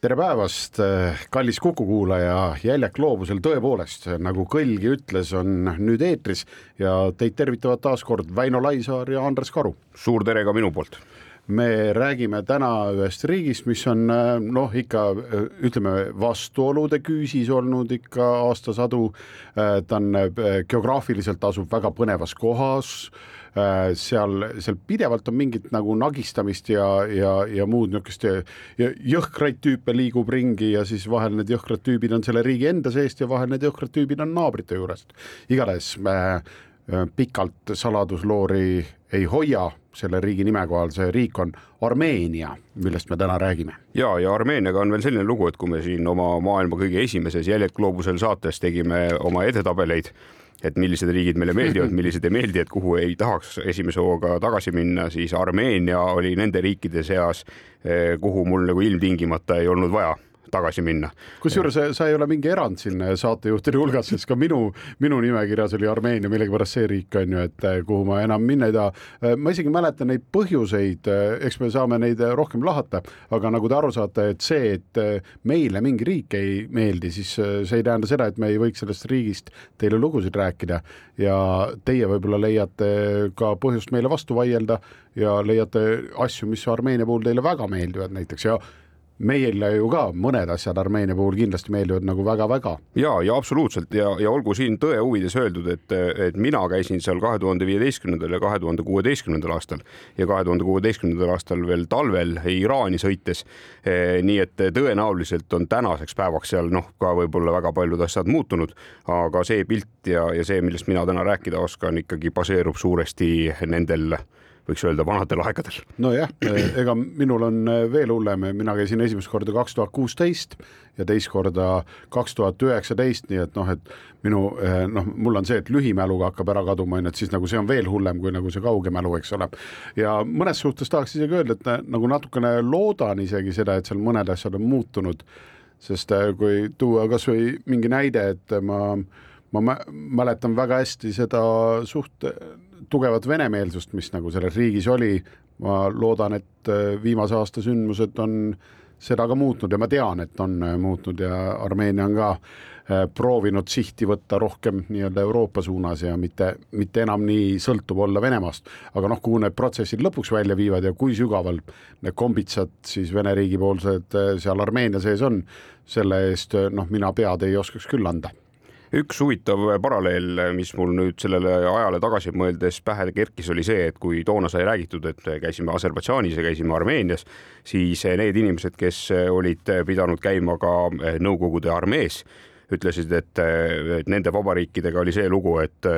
tere päevast, kallis Kuku kuulaja, Jäljak gloobusel tõepoolest, nagu Kõlgi ütles, on nüüd eetris ja teid tervitavad taas kord Väino Laisaar ja Andres Karu. suur tere ka minu poolt me räägime täna ühest riigist, mis on noh, ikka ütleme vastuolude küüsis olnud ikka aastasadu. ta on geograafiliselt asub väga põnevas kohas seal, seal pidevalt on mingit nagu nagistamist ja, ja, ja muud niisugust jõhkraid tüüpe liigub ringi ja siis vahel need jõhkrad tüübid on selle riigi enda seest ja vahel need jõhkrad tüübid on naabrite juurest. igatahes äh, pikalt saladusloori ei hoia selle riigi nime kohal, see riik on Armeenia, millest me täna räägime. ja, ja Armeeniaga on veel selline lugu, et kui me siin oma maailma kõige esimeses Jäljed gloobusel saates tegime oma edetabeleid, et millised riigid meile meeldivad, millised ei meeldi, et kuhu ei tahaks esimese hooga tagasi minna, siis Armeenia oli nende riikide seas, kuhu mul nagu ilmtingimata ei olnud vaja tagasi minna. kusjuures sa ei ole mingi erand siin saatejuhtide hulgas, sest ka minu, minu nimekirjas oli Armeenia millegipärast see riik on ju, et eh, kuhu ma enam minna ei taha. Eh, ma isegi mäletan neid põhjuseid, eh, eks me saame neid rohkem lahata, aga nagu te aru saate, et see, et meile mingi riik ei meeldi, siis see ei tähenda seda, et me ei võiks sellest riigist teile lugusid rääkida ja teie võib-olla leiate ka põhjust meile vastu vaielda ja leiate asju, mis Armeenia puhul teile väga meeldivad näiteks ja meile ju ka mõned asjad Armeenia puhul kindlasti meeldivad nagu väga-väga. ja, ja absoluutselt ja, ja olgu siin tõe huvides öeldud, et, et mina käisin seal kahe tuhande viieteistkümnendal ja kahe tuhande kuueteistkümnendal aastal ja kahe tuhande kuueteistkümnendal aastal veel talvel Iraani sõites. E, nii et tõenäoliselt on tänaseks päevaks seal noh, ka võib-olla väga paljud asjad muutunud, aga see pilt ja, ja see, millest mina täna rääkida oskan, ikkagi baseerub suuresti nendel võiks öelda vanadel aegadel. nojah, ega minul on veel hullem, mina käisin esimest korda kaks tuhat kuusteist ja teist korda kaks tuhat üheksateist, nii et noh, et minu noh, mul on see, et lühimäluga hakkab ära kaduma, on ju, et siis nagu see on veel hullem kui nagu see kauge mälu, eks ole. ja mõnes suhtes tahaks isegi öelda, et nagu natukene loodan isegi seda, et seal mõned asjad on muutunud, sest kui tuua kasvõi mingi näide, et ma ma mäletan väga hästi seda suht tugevat venemeelsust, mis nagu selles riigis oli. ma loodan, et äh, viimase aasta sündmused on seda ka muutnud ja ma tean, et on äh, muutnud ja Armeenia on ka äh, proovinud sihti võtta rohkem nii-öelda Euroopa suunas ja mitte, mitte enam nii sõltuv olla Venemaast. aga noh, kuhu need protsessid lõpuks välja viivad ja kui sügaval need kombitsad siis Vene riigi poolsed seal Armeenia sees on, selle eest noh, mina pead ei oskaks küll anda üks huvitav paralleel, mis mul nüüd sellele ajale tagasi mõeldes pähe kerkis, oli see, et kui toona sai räägitud, et käisime Aserbaidžaanis ja käisime Armeenias, siis need inimesed, kes olid pidanud käima ka Nõukogude armees, ütlesid, et, nende vabariikidega oli see lugu, et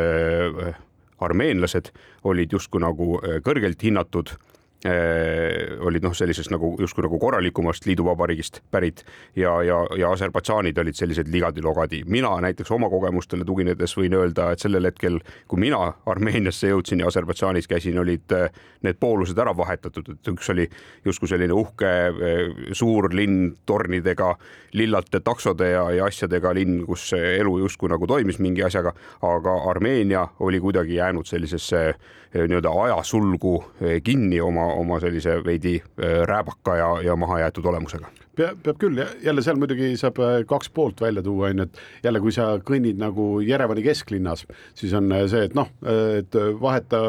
armeenlased olid justkui nagu kõrgelt hinnatud Äh, olid noh, sellisest nagu justkui nagu korralikumast liiduvabariigist pärit ja, ja, ja Aserbaidžaanid olid sellised ligadi-logadi. mina näiteks oma kogemustele tuginedes võin öelda, et sellel hetkel, kui mina Armeeniasse jõudsin ja Aserbaidžaanis käisin, olid äh, need poolused ära vahetatud, et üks oli justkui selline uhke äh, suur linn tornidega, lillate taksode ja, ja asjadega linn, kus elu justkui nagu toimis mingi asjaga, aga Armeenia oli kuidagi jäänud sellisesse nii-öelda ajasulgu kinni oma oma sellise veidi äh, rääbaka ja, ja mahajäetud olemusega. Peab, peab küll, jälle seal muidugi saab kaks poolt välja tuua, on ju, et jälle, kui sa kõnnid nagu Jerevani kesklinnas, siis on see, et noh, et vaheta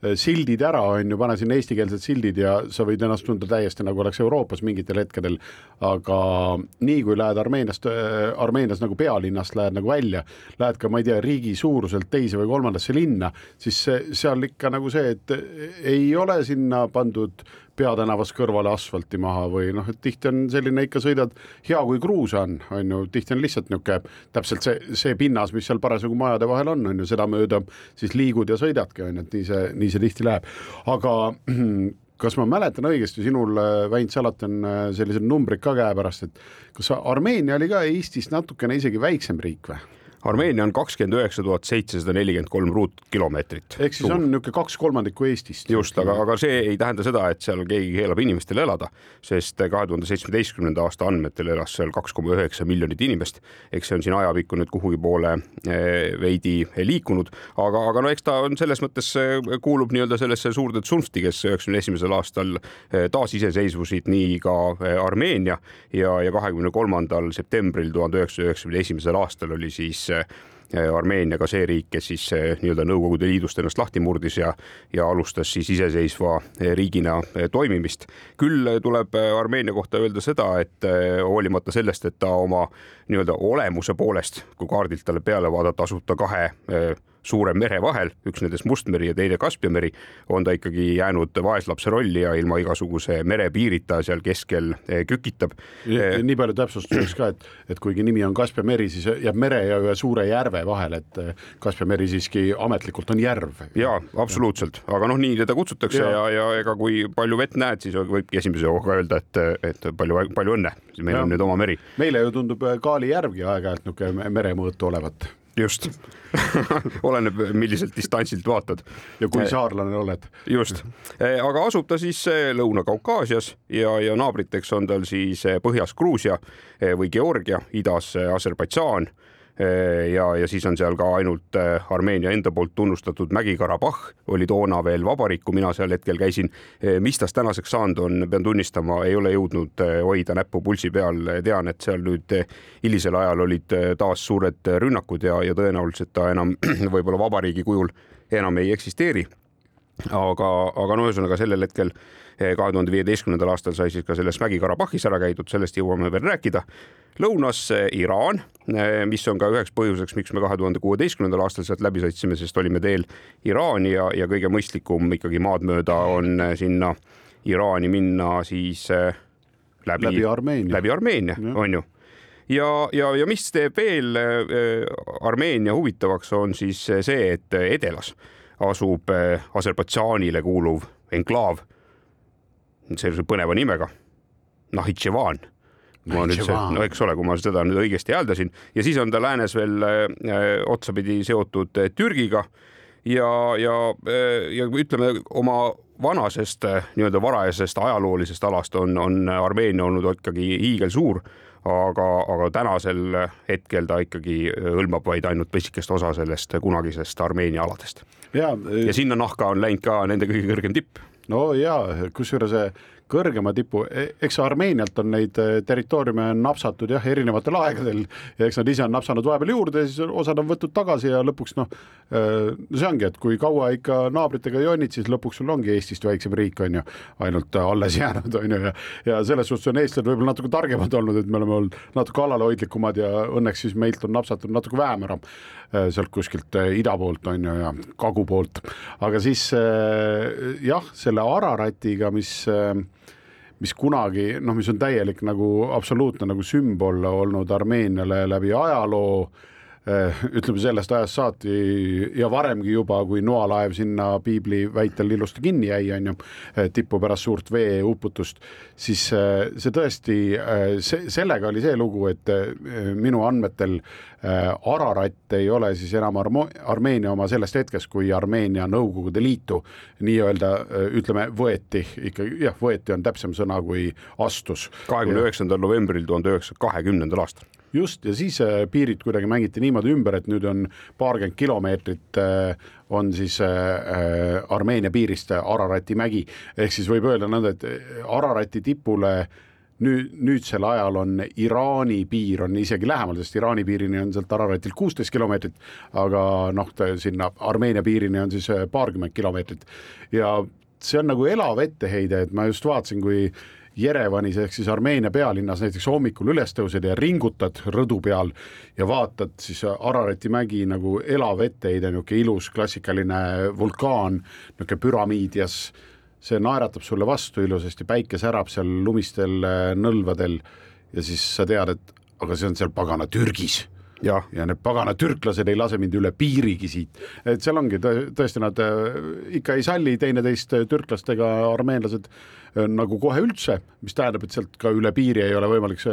sildid ära, on ju, pane sinna eestikeelsed sildid ja sa võid ennast tunda täiesti nagu oleks Euroopas mingitel hetkedel. aga nii kui lähed Armeeniast, äh, Armeenias nagu pealinnast lähed nagu välja, lähed ka, ma ei tea, riigi suuruselt teise või kolmandasse linna, siis seal ikka nagu see, et ei ole sinna pandud peatänavas kõrvale asfalti maha või noh, et tihti on selline ikka sõidad, hea kui kruusa on, on ju, tihti on lihtsalt niisugune täpselt see, see pinnas, mis seal parasjagu majade vahel on, on ju, sedamööda siis liigud ja sõidadki, on ju, et nii see, nii see tihti läheb, aga kas ma mäletan õigesti, sinul, Väint, sa alati on äh, sellised numbrid ka käepärast, et kas Armeenia oli ka Eestist natukene isegi väiksem riik või? Armeenia on kakskümmend üheksa tuhat seitsesada nelikümmend kolm ruutkilomeetrit. ehk siis on niisugune kaks kolmandikku Eestist. just, aga, aga see ei tähenda seda, et seal keegi keelab inimestel elada, sest kahe tuhande seitsmeteistkümnenda aasta andmetel elas seal kaks koma üheksa miljonit inimest. eks see on siin ajapikku nüüd kuhugi poole eh, veidi liikunud, aga, aga no eks ta on selles mõttes eh, kuulub nii-öelda sellesse suurde tsunfti, kes üheksakümne esimesel aastal eh, taasiseseisvusid, nii ka Armeenia ja, ja kahekümne kolmandal septembril tuhande üheksasaja üheksakümne esimesel aastal oli siis Armeenia ka see riik, kes siis nii-öelda Nõukogude Liidust ennast lahti murdis ja, ja alustas siis iseseisva riigina toimimist. küll tuleb Armeenia kohta öelda seda, et hoolimata sellest, et ta oma nii-öelda olemuse poolest, kui kaardilt talle peale vaadata, asub ta kahe suure mere vahel, üks nendest Mustmeri ja teine Kaspia meri, on ta ikkagi jäänud vaeslapse rolli ja ilma igasuguse merepiirita seal keskel eh, kükitab. nii palju täpsustuseks ka, et, et kuigi nimi on Kaspia meri, siis jääb mere ja ühe suure järve vahele, et eh, Kaspia meri siiski ametlikult on järv. ja absoluutselt, aga noh, nii teda kutsutakse ja, ja, ja ega kui palju vett näed, siis võibki esimese hooga öelda, et, et palju, palju õnne, meil ja. on nüüd oma meri. meile ju tundub Kaali järvgi aeg-ajalt niisugune meremõõtu olevat just oleneb, milliselt distantsilt vaatad. ja kui saarlane oled. just, eh, aga asub ta siis eh, Lõuna-Kaukaasias ja, ja naabriteks on tal siis põhjas Gruusia või Georgia, idas Aserbaidžaan ja, ja siis on seal ka ainult äh, Armeenia enda poolt tunnustatud Mägi-Karabahh oli toona veel vabariik, kui mina seal hetkel käisin. Äh, mis tast tänaseks saanud on, pean tunnistama, ei ole jõudnud hoida näppu pulsi peal, tean, et seal nüüd hilisel ajal olid taas suured rünnakud ja, ja tõenäoliselt ta enam võib-olla vabariigi kujul enam ei eksisteeri aga, aga no ühesõnaga sellel hetkel kahe tuhande viieteistkümnendal aastal sai siis ka selles Mägi-Karabahhis ära käidud, sellest jõuame veel rääkida. lõunas Iraan, mis on ka üheks põhjuseks, miks me kahe tuhande kuueteistkümnendal aastal sealt läbi sõitsime, sest olime teel Iraani ja, ja kõige mõistlikum ikkagi maad mööda on sinna Iraani minna siis läbi, läbi Armeenia, läbi Armeenia, on ju. Ja, ja, ja mis teeb veel Armeenia huvitavaks, on siis see, et edelas asub Aserbaidžaanile kuuluv enklaav. Sellise põneva nimega, Nahitševan. Ma nüüd, no eks ole, kui ma seda nüüd õigesti hääldasin. Ja siis on ta läänes veel äh, otsapidi seotud Türgiga. Ja, ja ja ütleme oma vanasest nii-öelda varajasest ajaloolisest alast on, on Armeenia olnud ikkagi hiigelsuur, aga, aga tänasel hetkel ta ikkagi hõlmab vaid ainult pisikest osa sellest kunagisest Armeenia aladest. Ja, ja sinna nahka on läinud ka nende kõige kõrgem tipp. no ja kusjuures kõrgema tipu, e-, eks Armeenialt on neid e, territooriume napsatud jah, erinevatel aegadel. Ja eks nad ise on napsanud vahepeal juurde ja siis osad on võtnud tagasi ja lõpuks noh, e, no see ongi, et kui kaua ikka naabritega jonnid, siis lõpuks sul ongi Eestist väiksem riik, on ju, ainult alles jäänud, on ju, ja ja selles suhtes on eestlased võib-olla natuke targemad olnud, et me oleme olnud natuke alalhoidlikumad ja õnneks siis meilt on napsatud natuke vähem ära sealt kuskilt ida poolt on ju ja kagu poolt, aga siis jah, selle Araratiga, mis mis kunagi noh, mis on täielik nagu absoluutne nagu sümbol olnud Armeeniale läbi ajaloo ütleme sellest ajast saati ja varemgi juba, kui noalaev sinna piibli väitel ilusti kinni jäi, on ju, eh, tippu pärast suurt veeuputust, siis eh, see tõesti, see, sellega oli see lugu, et minu andmetel Ararat ei ole siis enam Armo-, Armeenia oma sellest hetkest, kui Armeenia Nõukogude Liitu nii-öelda ütleme, võeti ikkagi, jah, võeti on täpsem sõna kui astus. kahekümne üheksandal novembril tuhande üheksasaja kahekümnendal aastal just, ja siis äh, piirid kuidagi mängiti niimoodi ümber, et nüüd on paarkümmend kilomeetrit äh, on siis äh, Armeenia piirist Ararati mägi, ehk siis võib öelda nõnda, et Ararati tipule nüüd, nüüdsel ajal on Iraani piir on isegi lähemal, sest Iraani piirini on sealt Araratilt kuusteist kilomeetrit, aga noh, sinna Armeenia piirini on siis paarkümmend kilomeetrit. Ja see on nagu elav etteheide, et ma just vaatasin, kui Jerevanis ehk siis Armeenia pealinnas näiteks hommikul üles tõused ja ringutad rõdu peal ja vaatad siis Ararati mägi nagu elav etteheide, niisugune ilus klassikaline vulkaan, niisugune püramiidias, see naeratab sulle vastu ilusasti, päike särab seal lumistel äh, nõlvadel ja siis sa tead, et aga see on seal pagana Türgis ja, ja need pagana türklased ei lase mind üle piirigi siit, et seal ongi tõesti, nad äh, ikka ei salli teineteist äh, türklastega, armeenlased äh, nagu kohe üldse, mis tähendab, et sealt ka üle piiri ei ole võimalik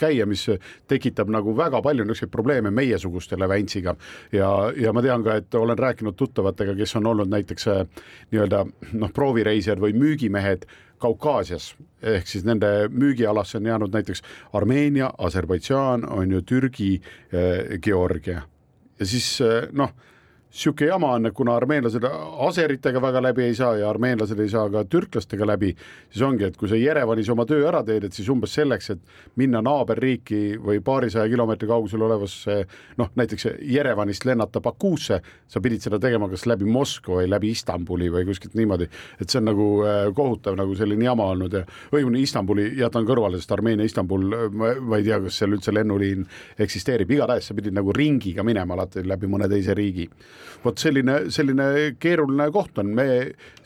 käia, mis tekitab nagu väga palju niisuguseid probleeme meiesugustele Väntsiga ja, ja ma tean ka, et olen rääkinud tuttavatega, kes on olnud näiteks nii-öelda noh, proovireisijad või müügimehed Kaukaasias. Ehk siis nende müügialasse on jäänud näiteks Armeenia, Aserbaidžaan on ju Türgi, eh, Georgia. Ja siis eh, noh sihuke jama on, et kuna armeenlased aseritega väga läbi ei saa ja armeenlased ei saa ka türklastega läbi, siis ongi, et kui sa Jerevanis oma töö ära teed, et siis umbes selleks, et minna naaberriiki või paarisaja kilomeetri kaugusel olevasse noh, näiteks Jerevanist lennata Bakuusse, sa pidid seda tegema kas läbi Moskva või läbi Istanbuli või kuskilt niimoodi, et see on nagu äh, kohutav nagu selline jama olnud ja õigemini Istanbuli jätan kõrvale, sest Armeenia Istanbul, ma, ma ei tea, kas seal üldse lennuliin eksisteerib, igatahes sa pidid nagu ringiga minema alati läbi mõne teise riigi vot selline, selline keeruline koht on, me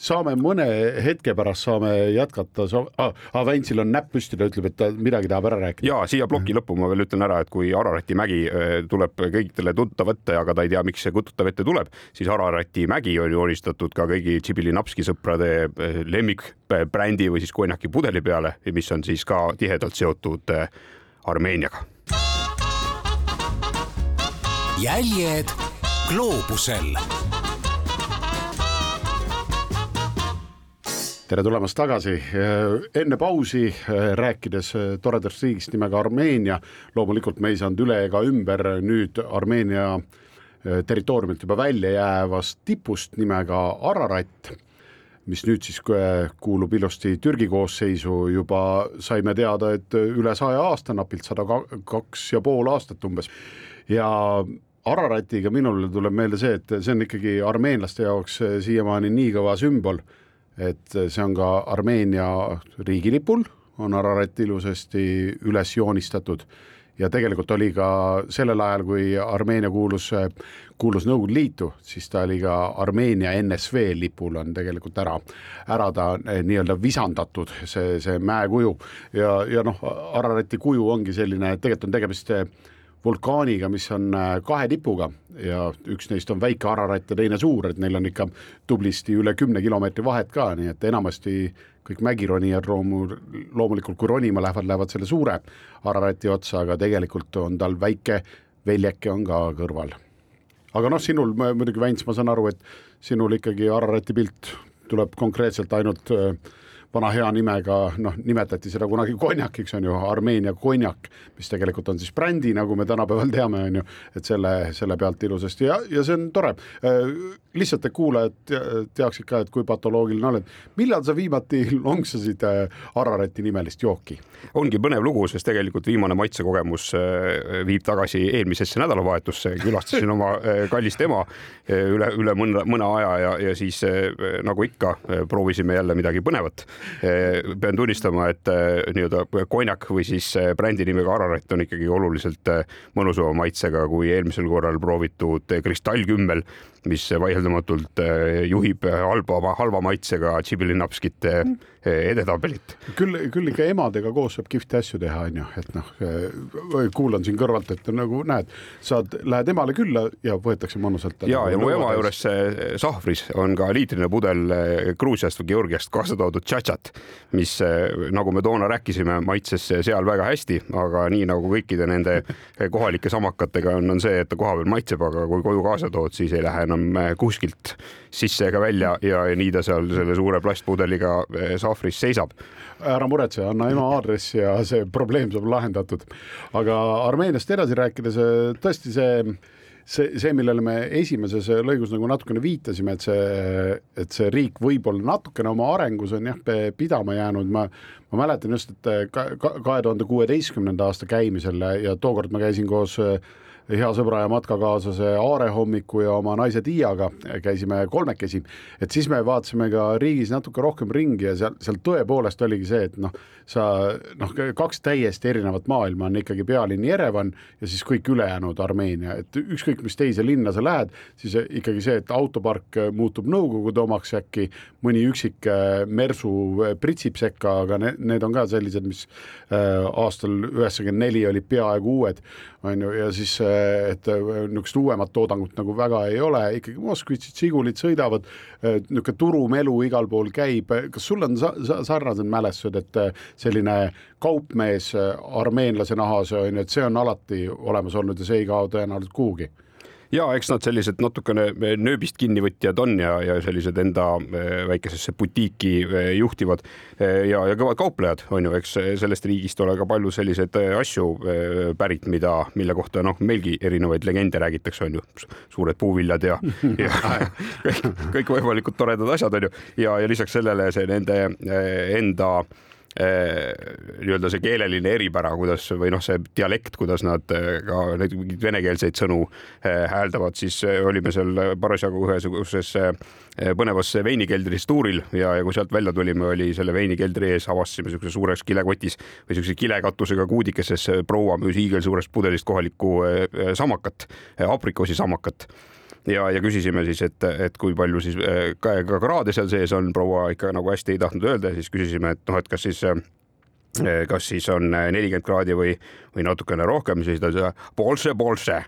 saame mõne hetke pärast saame jätkata ah,, ah, Väntsil on näpp püsti, ta ütleb, et ta midagi tahab ära rääkida. ja siia ploki lõppu ma veel ütlen ära, et kui Ararati mägi äh, tuleb kõigile tuttav ette, aga ta ei tea, miks see tuttav ette tuleb, siis Ararati mägi on joonistatud ka kõigi Tšibilinapski sõprade äh, lemmikbrändi või siis konjaki pudeli peale, mis on siis ka tihedalt seotud äh, Armeeniaga. jäljed gloobusel. tere tulemast tagasi, enne pausi rääkides toredast riigist nimega Armeenia, loomulikult me ei saanud üle ega ümber nüüd Armeenia territooriumilt juba välja jäävast tipust nimega Ararat mis nüüd siis kuulub ilusti Türgi koosseisu, juba saime teada, et üle saja aasta, napilt sada kaks ja pool aastat umbes. Ja Araratiga minule tuleb meelde see, et see on ikkagi armeenlaste jaoks eh, siiamaani nii kõva sümbol, et see on ka Armeenia riigilipul, on Ararat ilusasti üles joonistatud. Ja tegelikult oli ka sellel ajal, kui Armeenia kuulus, kuulus Nõukogude Liitu, siis ta oli ka Armeenia NSV lipul on tegelikult ära, ära ta eh, nii-öelda visandatud, see, see mäekuju. Ja, ja noh, Ararati kuju ongi selline, tegelikult on tegemist vulkaaniga, mis on äh, kahe tipuga ja üks neist on väike Ararat ja teine suur, et neil on ikka tublisti üle kümne kilomeetri vahet ka, nii et enamasti kõik mägironijad loomu, loomulikult kui ronima lähevad, lähevad selle suure Ararati otsa, aga tegelikult on tal väike väljeke on ka kõrval. aga noh, sinul muidugi, Väints, ma saan aru, et sinul ikkagi Ararati pilt tuleb konkreetselt ainult äh, vana hea nimega, noh, nimetati seda kunagi konjakiks, on ju, Armeenia konjak, mis tegelikult on siis brändi, nagu me tänapäeval teame, on ju, et selle, selle pealt ilusasti ja, ja see on tore. Äh, lihtsalt, et kuulajad teaksid ka, et kui patoloogiline oled. millal sa viimati lonksasid äh, Ararati nimelist jooki? ongi põnev lugu, sest tegelikult viimane maitsekogemus äh, viib tagasi eelmisesse nädalavahetusse, külastasin oma kallist ema üle, üle mõne, mõne aja ja, ja siis nagu ikka proovisime jälle midagi põnevat pean tunnistama, et eh, nii-öelda konjak või siis eh, brändi nimega Ararat on ikkagi oluliselt mõnusama maitsega kui eelmisel korral proovitud kristallkümmel mis vaieldamatult juhib halba, halva maitsega Tšibilinapskite mm. Edetabelit. küll, küll ikka emadega koos saab kihvte asju teha, on ju, et noh, kuulan siin kõrvalt, et nagu näed, saad, lähed emale külla ja võetakse mõnusalt. ja, ja mu ema juures sahvris on ka liitrine pudel Gruusiast või Georgiast kaasa toodud tšatšat, mis nagu me toona rääkisime, maitses seal väga hästi, aga nii nagu kõikide nende kohalike samakatega on, on see, et ta kohapeal maitseb, aga kui koju kaasa tood, siis ei lähe enam kuskilt sisse ega välja ja nii ta seal selle suure plastpudeliga äh, sahvris seisab. ära muretse, anna ema aadress ja see probleem saab lahendatud. aga Armeeniast edasi rääkides, äh, tõesti see see, see, millele me esimeses lõigus nagu natukene viitasime, et see, et see riik võib-olla natukene oma arengus on jah, pidama jäänud, ma, ma mäletan just, et kahe tuhande kuueteistkümnenda aasta käimisel ja tookord ma käisin koos äh, hea sõbra ja matkakaaslase Aare Hommiku ja oma naise Tiiaga käisime kolmekesi, et siis me vaatasime ka riigis natuke rohkem ringi ja seal, seal tõepoolest oligi see, et noh, sa noh, kaks täiesti erinevat maailma on ikkagi pealinn Jerevan ja siis kõik ülejäänud Armeenia, et ükskõik, mis teise linna sa lähed, siis ikkagi see, et autopark muutub Nõukogude omaks äkki, mõni üksik äh, mersu äh, pritsib sekka, aga need, need on ka sellised, mis äh, aastal üheksakümmend neli olid peaaegu uued, on ju, ja siis äh, et niisugust uuemat toodangut nagu väga ei ole, ikkagi Moskvitšid, Žigulid sõidavad, niisugune turumelu igal pool käib, kas sul on sa sarnased mälestused, et selline kaupmees armeenlase nahas on ju, et see on alati olemas olnud ja see ei kao tõenäoliselt kuhugi ja eks nad sellised natukene eh, nööbist kinnivõtjad on ja, ja sellised enda eh, väikesesse butiiki eh, juhtivad ja, ja kõvad kauplejad on ju, eks sellest riigist ole ka palju selliseid asju pärit, mida, mille kohta noh, meilgi erinevaid legende räägitakse, on ju, suured puuviljad ja, ja kõik, kõikvõimalikud toredad asjad on ju. Ja, ja lisaks sellele see nende enda Eh, nii-öelda see keeleline eripära, kuidas või noh, see dialekt, kuidas nad eh, ka neid mingeid venekeelseid sõnu eh, hääldavad, siis olime seal parasjagu ühesuguses põnevas veinikeldris tuuril ja, ja kui sealt välja tulime, oli selle veinikeldri ees, avastasime niisuguses suures kilekotis või niisuguse kilekatusega kuudikeses proua müüs hiigelsuurest pudelist kohalikku samakat, aprikoosisamakat ja, ja küsisime siis, et, et kui palju siis äh, ka, ka kraade seal sees on, proua ikka nagu hästi ei tahtnud öelda, siis küsisime, et noh, et kas siis äh, kas siis on nelikümmend kraadi või, või natukene rohkem, siis ta ütles polse, polse,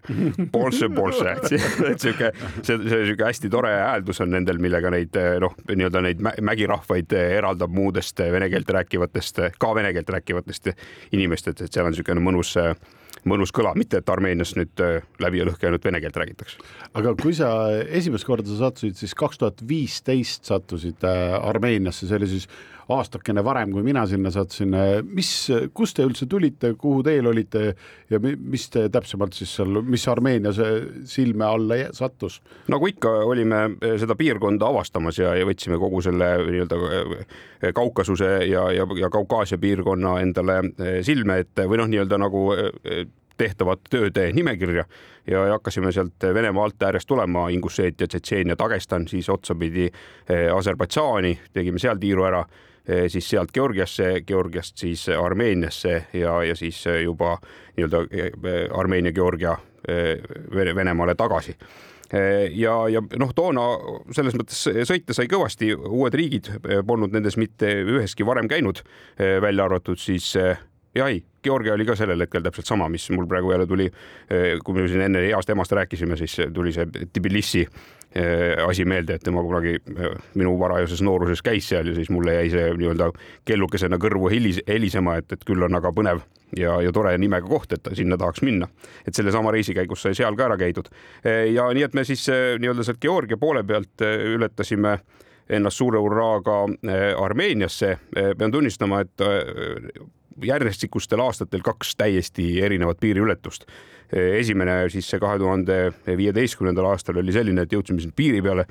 polse, polse, et sihuke, see, see sihuke hästi tore hääldus on nendel, millega neid noh, nii-öelda neid mägirahvaid eraldab muudest vene keelt rääkivatest, ka vene keelt rääkivatest inimestest, et seal on niisugune mõnus mõnus kõla, mitte et Armeenias nüüd äh, läbi ja lõhki ainult vene keelt räägitakse. aga kui sa esimest korda sattusid, siis kaks tuhat viisteist sattusid äh, Armeeniasse, see oli siis aastakene varem, kui mina sinna sattusin. mis, kust te üldse tulite, kuhu teel olite ja mis te täpsemalt siis seal, mis Armeenias silme alla sattus? nagu ikka, olime eh, seda piirkonda avastamas ja, ja võtsime kogu selle nii-öelda eh, Kaukasuse ja, ja, ja Kaukaasia piirkonna endale eh, silme ette või noh, nii-öelda nagu tehtavat tööde nimekirja ja hakkasime sealt Venemaa alt äärest tulema, Ingusheetia, Tšetšeenia, Dagestan, siis otsapidi Aserbaidžaani, tegime seal tiiru ära Eh, siis sealt Georgiasse, Georgiast siis Armeeniasse ja, ja siis juba nii-öelda eh, Armeenia, Georgia Venemaale tagasi. Ja, ja noh, toona selles mõttes sõita sai kõvasti, uued riigid polnud nendes mitte üheski varem käinud, välja arvatud siis ja ei, Georgia oli ka sellel hetkel täpselt sama, mis mul praegu jälle tuli, kui me siin enne heast emast rääkisime, siis tuli see Tbilisi Äh, asi meelde, et tema kunagi äh, minu varajases nooruses käis seal ja siis mulle jäi see nii-öelda kellukesena kõrvu helis, helisema, et, et küll on aga põnev ja, ja tore nimega koht, et sinna tahaks minna. et sellesama reisi käigus sai seal ka ära käidud. Ja nii, et me siis nii-öelda sealt Georgia poole pealt ületasime ennast suure hurraaga Armeeniasse. pean tunnistama, et järjestikustel aastatel kaks täiesti erinevat piiriületust. Esimene siis see kahe tuhande viieteistkümnendal aastal oli selline, et jõudsime siin piiri peale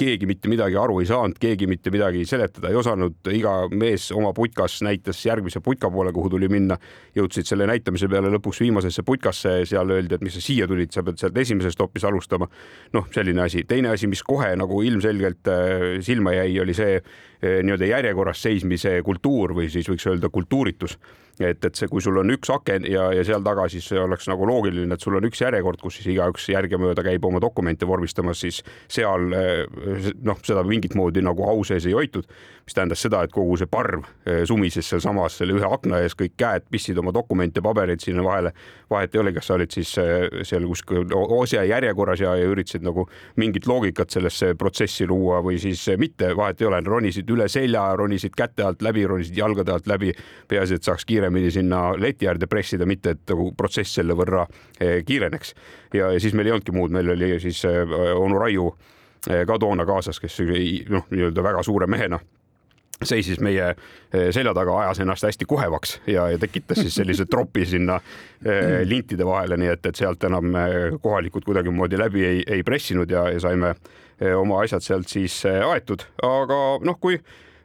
keegi mitte midagi aru ei saanud, keegi mitte midagi seletada ei osanud, iga mees oma putkas näitas järgmise putka poole, kuhu tuli minna. jõudsid selle näitamise peale lõpuks viimasesse putkasse, seal öeldi, et mis sa siia tulid, sa pead sealt esimesest hoopis alustama. noh, selline asi, teine asi, mis kohe nagu ilmselgelt äh, silma jäi, oli see äh, nii-öelda järjekorras seismise kultuur või siis võiks öelda kultuuritus et, et see, kui sul on üks aken ja, ja seal taga, siis oleks nagu loogiline, et sul on üks järjekord, kus siis igaüks järgemööda käib oma dokumente vormistamas, siis seal noh, seda mingit moodi nagu au sees ei hoitud, mis tähendas seda, et kogu see parv eh, sumises sealsamas selle ühe akna ees, kõik käed pistsid oma dokumente, pabereid sinna vahele. vahet ei ole, kas sa olid siis eh, seal kuskil osja järjekorras ja, ja üritasid nagu mingit loogikat sellesse protsessi luua või siis mitte, vahet ei ole, ronisid üle selja, ronisid käte alt läbi, ronisid jalgade alt läbi. peaasi, et saaks kiiremini sinna leti äärde pressida, mitte et nagu protsess selle võrra eh, kiireneks. ja, ja siis meil ei olnudki muud, meil oli siis onu Raiu Eh, ka toona kaasas, kes noh, nii-öelda väga suure mehena seisis meie eh, selja taga, ajas ennast hästi kohevaks ja, ja tekitas siis sellise tropi sinna eh, lintide vahele, nii et, et sealt enam kohalikud kuidagimoodi läbi ei, ei pressinud ja, ja saime oma asjad sealt siis aetud, aga noh, kui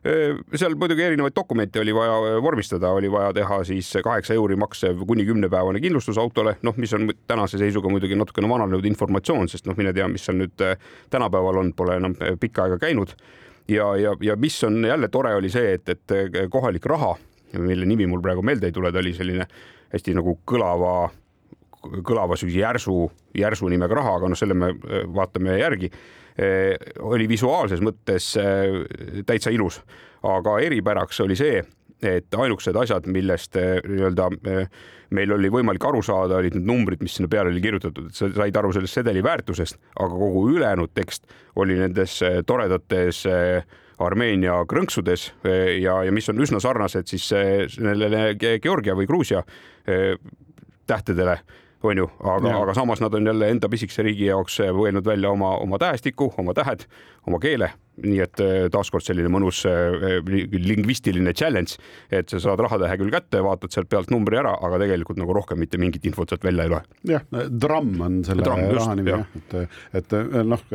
seal muidugi erinevaid dokumente oli vaja vormistada, oli vaja teha siis kaheksa euri maksev kuni kümnepäevane kindlustus autole, noh, mis on tänase seisuga muidugi natukene vananenud informatsioon, sest noh, mine tea, mis seal nüüd tänapäeval on, pole enam pikka aega käinud. ja, ja, ja mis on jälle tore, oli see, et, et kohalik raha, mille nimi mul praegu meelde ei tule, ta oli selline hästi nagu kõlava kõlava sellise järsu, järsu nimega raha, aga noh, selle me vaatame järgi oli visuaalses mõttes eh, täitsa ilus, aga eripäraks oli see, et ainukesed asjad, millest nii-öelda meil oli võimalik aru saada, olid need numbrid, mis sinna peale oli kirjutatud, et sa said aru sellest sedeli väärtusest, aga kogu ülejäänud tekst oli nendes toredates Armeenia krõnksudes ja, ja mis on üsna sarnased siis sellele Georgia või Gruusia tähtedele on ju, aga, aga samas nad on jälle enda pisikese riigi jaoks mõelnud välja oma, oma tähestiku, oma tähed, oma keele. Nii et äh, taaskord selline mõnus äh, lingvistiline challenge, et sa saad rahatähe küll kätte, vaatad sealt pealt numbri ära, aga tegelikult nagu rohkem mitte mingit infot sealt välja ei loe. jah, dramm on selle dramm, raha nimi jah, et, et noh,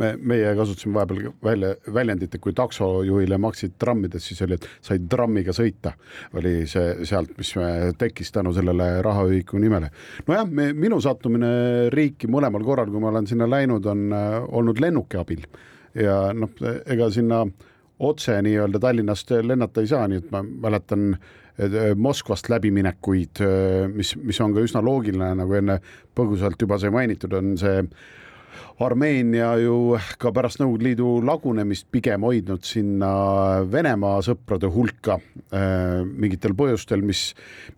me, meie kasutasime vahepeal välja väljendit, et kui taksojuhile maksid trammides, siis oli, et said trammiga sõita, oli see sealt, mis tekkis tänu sellele rahaühiku nimele. nojah, minu sattumine riiki mõlemal korral, kui ma olen sinna läinud, on äh, olnud lennuki abil ja noh, ega sinna otse nii-öelda Tallinnast lennata ei saa, nii et ma mäletan Moskvast läbiminekuid, mis, mis on ka üsna loogiline, nagu enne põgusalt juba sai mainitud, on see Armeenia ju ka pärast Nõukogude Liidu lagunemist pigem hoidnud sinna Venemaa sõprade hulka äh, mingitel põhjustel, mis,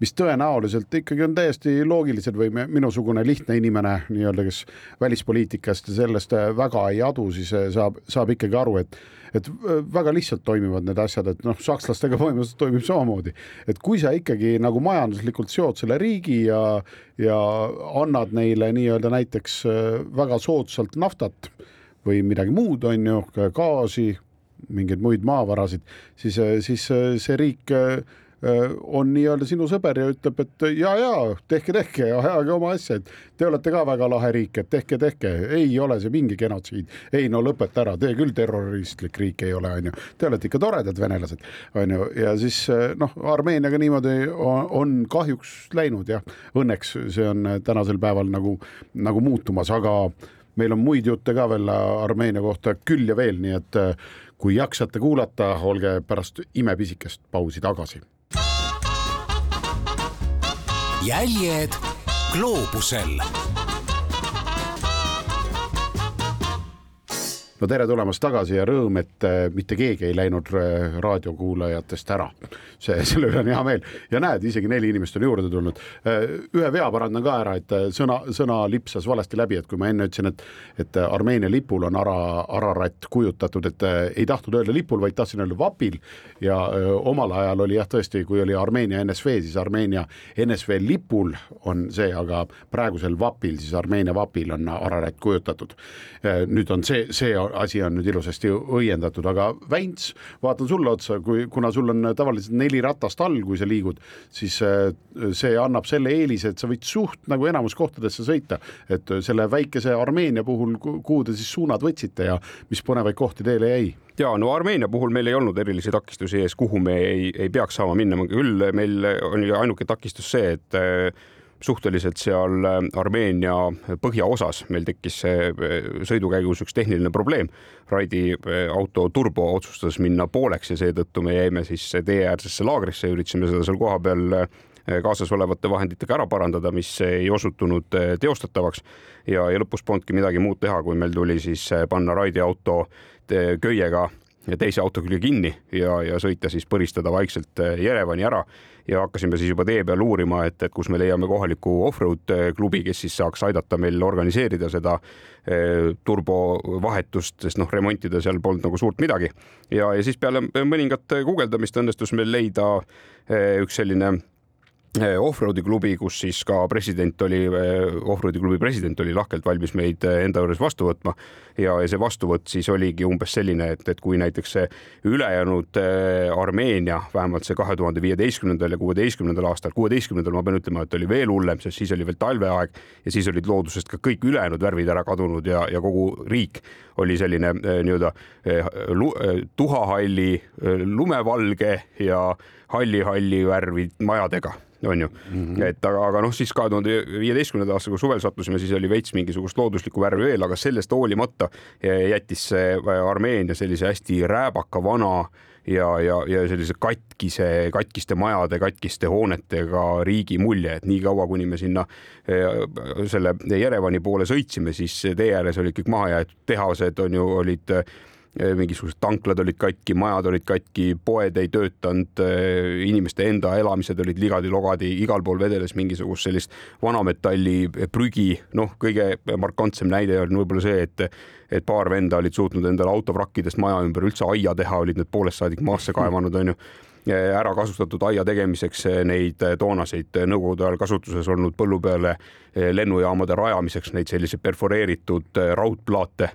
mis tõenäoliselt ikkagi on täiesti loogilised või minusugune lihtne inimene nii-öelda, kes välispoliitikast ja sellest väga ei adu, siis saab, saab ikkagi aru, et et äh, väga lihtsalt toimivad need asjad, et noh, sakslastega põhimõtteliselt toimib samamoodi, et kui sa ikkagi nagu majanduslikult seod selle riigi ja, ja annad neile nii-öelda näiteks äh, väga soodsalt naftat või midagi muud, on ju, gaasi, mingeid muid maavarasid, siis, äh, siis see riik on nii-öelda sinu sõber ja ütleb, et ja, ja tehke, tehke ja ajage oma asja, et te olete ka väga lahe riik, et tehke, tehke, ei ole see mingi genotsiid. ei no lõpeta ära, te küll terroristlik riik ei ole, onju, te olete ikka toredad venelased, onju, ja siis äh, noh, Armeeniaga niimoodi on, on kahjuks läinud jah, õnneks see on tänasel päeval nagu, nagu muutumas, aga meil on muid jutte ka veel Armeenia kohta küll ja veel, nii et äh, kui jaksate kuulata, olge pärast imepisikest pausi tagasi jäljed gloobusel no tere tulemast tagasi ja rõõm, et äh, mitte keegi ei läinud äh, raadiokuulajatest ära. see, selle üle on hea meel ja näed, isegi neli inimest on juurde tulnud. Äh, ühe vea parandan ka ära, et sõna, sõna lipsas valesti läbi, et kui ma enne ütlesin, et, et Armeenia lipul on ara, Ararat kujutatud, et ei tahtnud öelda lipul, vaid tahtsin öelda vapil ja öö, omal ajal oli jah, tõesti, kui oli Armeenia NSV, siis Armeenia NSV lipul on see, aga praegusel vapil, siis Armeenia vapil on Ararat kujutatud. nüüd on see, see asi on nüüd ilusasti õiendatud, aga Väints, vaatan sulle otsa, kui, kuna sul on tavaliselt neli ratast all, kui sa liigud, siis äh, see annab selle eelise, et sa võid suht nagu enamus kohtadesse sõita, et selle väikese Armeenia puhul, kuhu te siis suunad võtsite ja mis põnevaid kohti teile jäi? ja no Armeenia puhul meil ei olnud erilisi takistusi ees, kuhu me ei, ei peaks saama minna, küll meil oli ainuke takistus see, et äh, suhteliselt seal äh, Armeenia põhjaosas meil tekkis äh, sõidu käigus üks tehniline probleem. Raidi äh, auto turbo otsustas minna pooleks ja seetõttu me jäime siis teeäärsesse laagrisse ja üritasime seda seal kohapeal kaasas olevate vahenditega ära parandada, mis ei osutunud teostatavaks ja, ja lõpus polnudki midagi muud teha, kui meil tuli siis panna Raidi auto köiega teise auto külge kinni ja, ja sõita siis põristada vaikselt äh, Jerevani ära ja hakkasime siis juba tee peal uurima, et, et kus me leiame kohaliku off-road äh, klubi, kes siis saaks aidata meil organiseerida seda eh, turbovahetust, sest noh, remontida seal polnud nagu suurt midagi. ja, ja siis peale mõningat guugeldamist õnnestus meil leida üks selline offroad'i klubi, kus siis ka president oli, offroad'i klubi president oli lahkelt valmis meid eh, enda juures vastu võtma. Ja, ja see vastuvõtt siis oligi umbes selline, et, et kui näiteks see ülejäänud Armeenia, vähemalt see kahe tuhande viieteistkümnendal ja kuueteistkümnendal aastal, kuueteistkümnendal ma pean ütlema, et oli veel hullem, sest siis oli veel talveaeg ja siis olid loodusest ka kõik ülejäänud värvid ära kadunud ja, ja kogu riik oli selline nii-öelda tuhahalli lumevalge ja halli-halli värvi majadega on ju mm. -hmm. et aga, aga noh, siis kahe tuhande viieteistkümnenda aastaga suvel sattusime, siis oli veits mingisugust looduslikku värvi veel, aga sellest hoolimata jättis see Armeenia sellise hästi rääbaka vana ja, ja, ja sellise katkise, katkiste majade, katkiste hoonetega riigi mulje, et niikaua, kuni me sinna eh, selle Jerevani poole sõitsime, siis tee ääres olid kõik maha jäetud tehased on ju, olid mingisugused tanklad olid katki, majad olid katki, poed ei töötanud, inimeste enda elamised olid ligadi-logadi, igal pool vedeles mingisugust sellist vanametalli prügi. noh, kõige markantsem näide on võib-olla see, et, et paar venda olid suutnud endale autovrakkidest maja ümber üldse aia teha, olid need poolest saadik maasse kaevanud, onju ära kasutatud aia tegemiseks neid toonaseid nõukogude ajal kasutuses olnud põllu peale lennujaamade rajamiseks neid selliseid perforeeritud raudplaate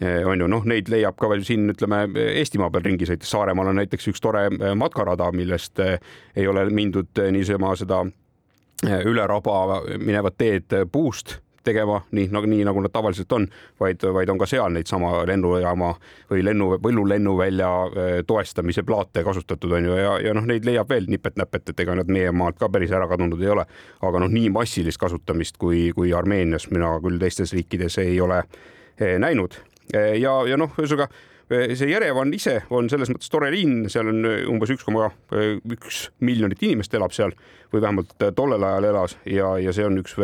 on ju, noh, neid leiab ka veel siin, ütleme Eestimaa peal ringi sõites, Saaremaal on näiteks üks tore eh, matkarada, millest eh, ei ole mindud niisama seda üle raba minevat teed puust tegema, nii nagu, nii nagu nad tavaliselt on, vaid, vaid on ka seal neid sama lennujaama või lennu, põllulennuvälja toestamise plaate kasutatud on ju ja, ja noh, neid leiab veel nipet-näpet, et ega nad meie maalt ka päris ära kadunud ei ole. aga noh, nii massilist kasutamist kui, kui Armeenias mina küll teistes riikides ei ole näinud Eh, ja, ja noh, ühesõnaga eh, see Jerevan ise on selles mõttes tore linn, seal on eh, umbes üks koma üks miljonit inimest elab seal või vähemalt tollel ajal elas ja, ja see on üks,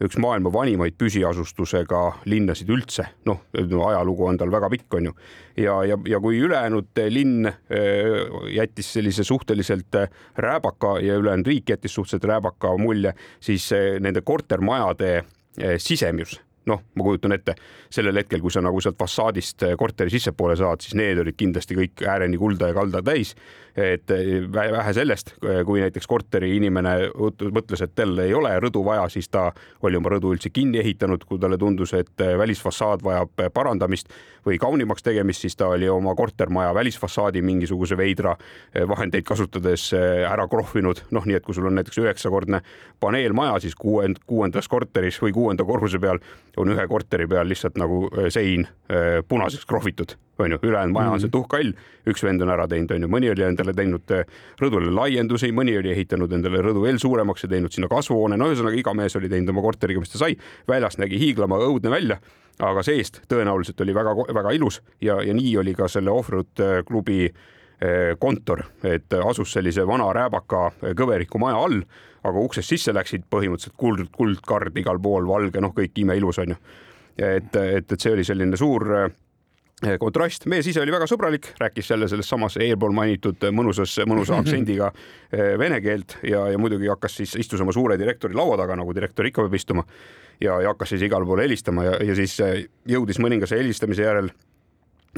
üks maailma vanimaid püsiasustusega linnasid üldse. noh, ajalugu on tal väga pikk, on ju. ja, ja, ja kui ülejäänud linn jättis sellise suhteliselt rääbaka ja ülejäänud riik jättis suhteliselt rääbaka mulje, siis nende kortermajade sisemus noh, ma kujutan ette sellel hetkel, kui sa nagu sealt fassaadist eh, korteri sissepoole saad, siis need olid kindlasti kõik ääreni kulda ja kalda täis. et eh, vähe sellest, eh, kui näiteks korteri inimene mõtles, et tal ei ole rõdu vaja, siis ta oli oma rõdu üldse kinni ehitanud, kui talle tundus, et välisfassaad vajab parandamist või kaunimaks tegemist, siis ta oli oma kortermaja välisfassaadi mingisuguse veidra vahendeid kasutades ära krohvinud. noh, nii et kui sul on näiteks üheksakordne paneelmaja, siis kuuend-, kuuendas korteris või kuuenda korruse peal on ühe korteri peal lihtsalt nagu äh, sein äh, punaseks krohvitud, onju, ülejäänud maja on see mhm. tuhkall, üks vend on ära teinud, onju, mõni oli endale teinud äh, rõdule laiendusi, mõni oli ehitanud endale rõdu veel suuremaks ja teinud sinna kasvuhoone, no ühesõnaga iga mees oli teinud oma korteriga, mis ta sai, väljast nägi hiiglama õudne välja aga seest tõenäoliselt oli väga-väga ilus ja, ja nii oli ka selle Offroad klubi kontor, et asus sellise vana rääbaka kõveriku maja all aga uksest sisse läksid põhimõtteliselt kuld, kuldkard igal pool, valge, noh, kõik imeilus onju. et, et, et see oli selline suur eh, kontrast, mees ise oli väga sõbralik, rääkis jälle selles samas eelpool mainitud mõnusas, mõnusa aktsendiga eh, vene keelt ja, ja muidugi hakkas siis, istus oma suure direktori laua taga, nagu direktor ikka peab istuma ja, ja hakkas siis igale poole helistama ja, ja siis eh, jõudis mõningase helistamise järel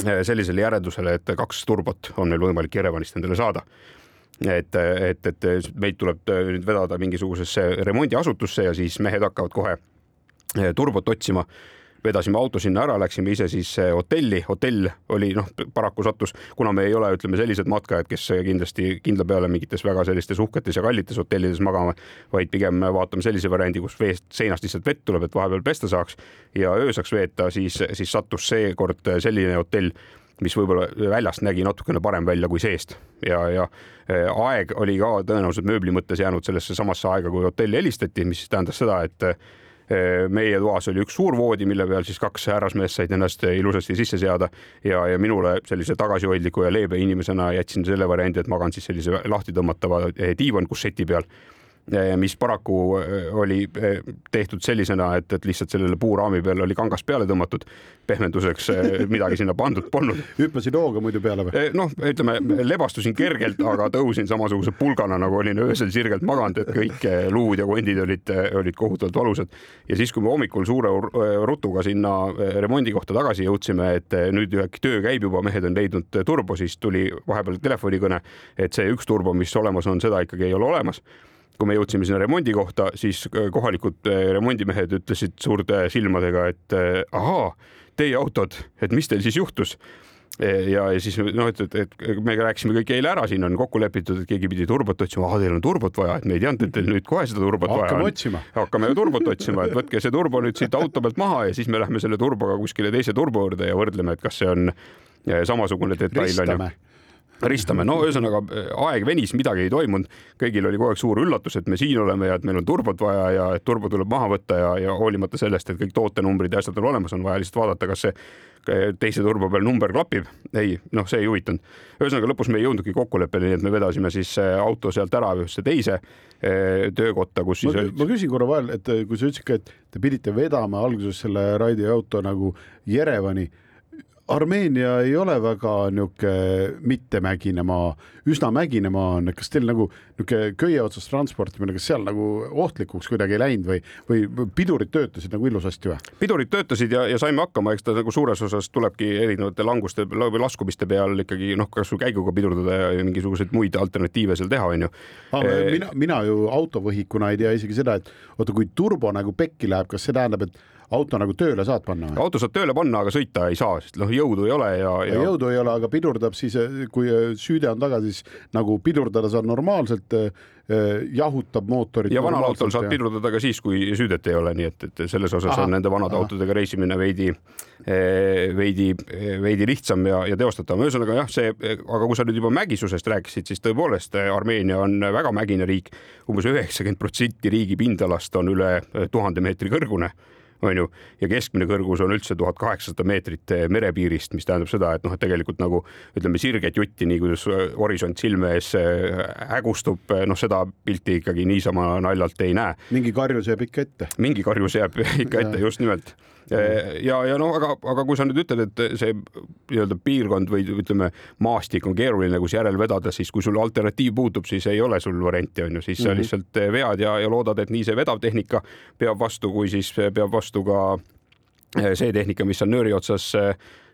sellisele järeldusele, et kaks turbot on meil võimalik Jerevanist endale saada. et, et, et meid tuleb nüüd vedada mingisugusesse remondiasutusse ja siis mehed hakkavad kohe eh, turbot otsima vedasime auto sinna ära, läksime ise siis eh, hotelli, hotell oli noh, paraku sattus, kuna me ei ole, ütleme sellised matkajad, kes kindlasti kindla peale mingites väga sellistes uhketes ja kallites hotellides magame, vaid pigem vaatame sellise variandi, kus veest, seinast lihtsalt vett tuleb, et vahepeal pesta saaks ja öö saaks veeta, siis, siis sattus seekord selline hotell mis võib-olla väljast nägi natukene parem välja kui seest. Ja, ja eh, aeg oli ka tõenäoliselt mööbli mõttes jäänud sellesse samasse aega, kui hotelli helistati, mis tähendas seda, et eh, meie toas oli üks suur voodi, mille peal siis kaks härrasmeest said ennast ilusasti sisse seada ja, ja minule sellise tagasihoidliku ja leebe inimesena jätsin selle variandi, et magan siis sellise lahti tõmmatava eh, diivankusseti peal mis paraku äh, oli äh, tehtud sellisena, et, et lihtsalt sellele puuraami peale oli kangas peale tõmmatud. pehmenduseks äh, midagi sinna pandud polnud. hüppasid hooga muidu peale või? noh, ütleme lebastusin kergelt, aga tõusin samasuguse pulgana, nagu olin öösel sirgelt maganud, et kõik luud ja kondid olid, olid kohutavalt valusad. ja siis, kui me hommikul suure rutuga sinna remondi kohta tagasi jõudsime, et nüüd äkki töö käib juba, mehed on leidnud turbo, siis tuli vahepeal telefonikõne, et see üks turbo, mis olemas on, seda ikkagi ei ole olemas kui me jõudsime sinna remondi kohta, siis äh, kohalikud äh, remondimehed ütlesid suurte silmadega, et äh, ahaa, teie autod, et mis teil siis juhtus ja, ja siis noh, et, et, et me rääkisime kõik eile ära, siin on kokku lepitud, et keegi pidi turbot otsima, ah teil on turbot vaja, et me ei teadnud, et teil nüüd kohe seda turbot hakkame vaja on. otsima. hakkame turbot otsima, et võtke see turbo nüüd siit auto pealt maha ja siis me lähme selle turboga kuskile teise turbo juurde ja võrdleme, et kas see on samasugune detail on ju ristame, no ühesõnaga aeg venis, midagi ei toimunud, kõigil oli kogu aeg suur üllatus, et me siin oleme ja et meil on turbot vaja ja et turbo tuleb maha võtta ja, ja hoolimata sellest, et kõik tootenumbrid ja asjad on olemas, on vaja lihtsalt vaadata, kas see teise turbo peal number klapib. ei, noh, see ei huvitanud. ühesõnaga lõpus me ei jõudnudki kokkuleppele, nii et me vedasime siis äh, auto sealt ära ühesse teise äh, töökotta, kus siis ma, küsin korra vahel, et kui sa ütlesid ka, et te pidite vedama alguses selle Raidi auto nagu Jerevani Armeenia ei ole väga niisugune mittemägine maa, üsna mägine maa on, kas teil nagu niisugune köie otsas transportimine, kas seal nagu ohtlikuks kuidagi ei läinud või, või pidurid töötasid nagu ilusasti või? pidurid töötasid ja, ja saime hakkama, eks ta nagu suures osas tulebki erinevate languste või laskumiste peal ikkagi noh, kasvõi käiguga pidurdada ja mingisuguseid muid alternatiive seal teha, onju. mina, mina ju autovõhikuna ei tea isegi seda, et oota, kui turbo nagu pekki läheb, kas see tähendab, et auto nagu tööle saad panna või? auto saad tööle panna, aga sõita ei saa, sest noh, jõudu ei ole ja, ja.... jõudu ei ole, aga pidurdab siis, kui süüde on taga, siis nagu pidurdada saad normaalselt eh, jahutab mootorit. ja vanal autol saad ja... pidurdada ka siis, kui süüdet ei ole, nii et, et selles osas aha, on nende vanade aha. autodega reisimine veidi, veidi, veidi lihtsam ja, ja teostatavam. ühesõnaga jah, see, aga kui sa nüüd juba mägisusest rääkisid, siis tõepoolest Armeenia on väga mägine riik umbes. umbes üheksakümmend protsenti riigi pindalast on üle tuhande meetri kõrgune on ju, ja keskmine kõrgus on üldse tuhat kaheksasada meetrit eh, merepiirist, mis tähendab seda, et noh, et tegelikult nagu ütleme, sirget jutti, nii kuidas eh, horisont silme ees eh, hägustub, noh, seda pilti ikkagi niisama naljalt ei näe. mingi karjus jääb ikka ette. mingi karjus jääb ikka ette, just nimelt ja, ja no aga, aga kui sa nüüd ütled, et see nii-öelda piirkond või ütleme, maastik on keeruline, kus järel vedada, siis kui sul alternatiiv puudub, siis ei ole sul varianti, on ju, siis mm -hmm. sa mhm. lihtsalt vead ja, ja loodad, et nii see vedav tehnika peab vastu, kui siis peab vastu ka see tehnika, mis seal nööri otsas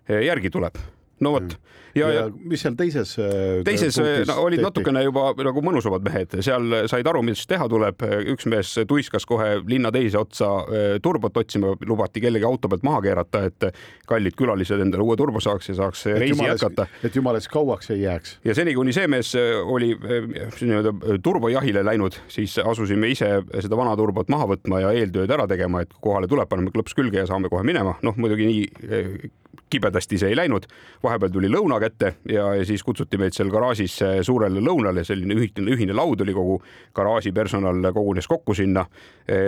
järgi tuleb no vot. ja, ja, ja mis seal teises? Äh, teises no, olid tehti? natukene juba nagu mõnusamad mehed, seal said aru, mis teha tuleb. üks mees tuiskas kohe linna teise otsa äh, turbot otsima, lubati kellegi auto pealt maha keerata, et kallid külalised endale uue turbo saaks ja saaks et reisi jumales, jätkata. et jumala eest kauaks ei jääks. ja seni, kuni see mees äh, oli nii-öelda turbojahile läinud, siis asusime ise seda vana turbot maha võtma ja eeltööd ära tegema, et kohale tuleb, paneme klõps külge ja saame kohe minema. noh, muidugi nii kibedasti see ei läinud. vahepeal tuli lõuna kätte ja, ja siis kutsuti meid seal garaažis suurele lõunale, selline ühine, ühine laud oli kogu garaaži personal kogunes kokku sinna.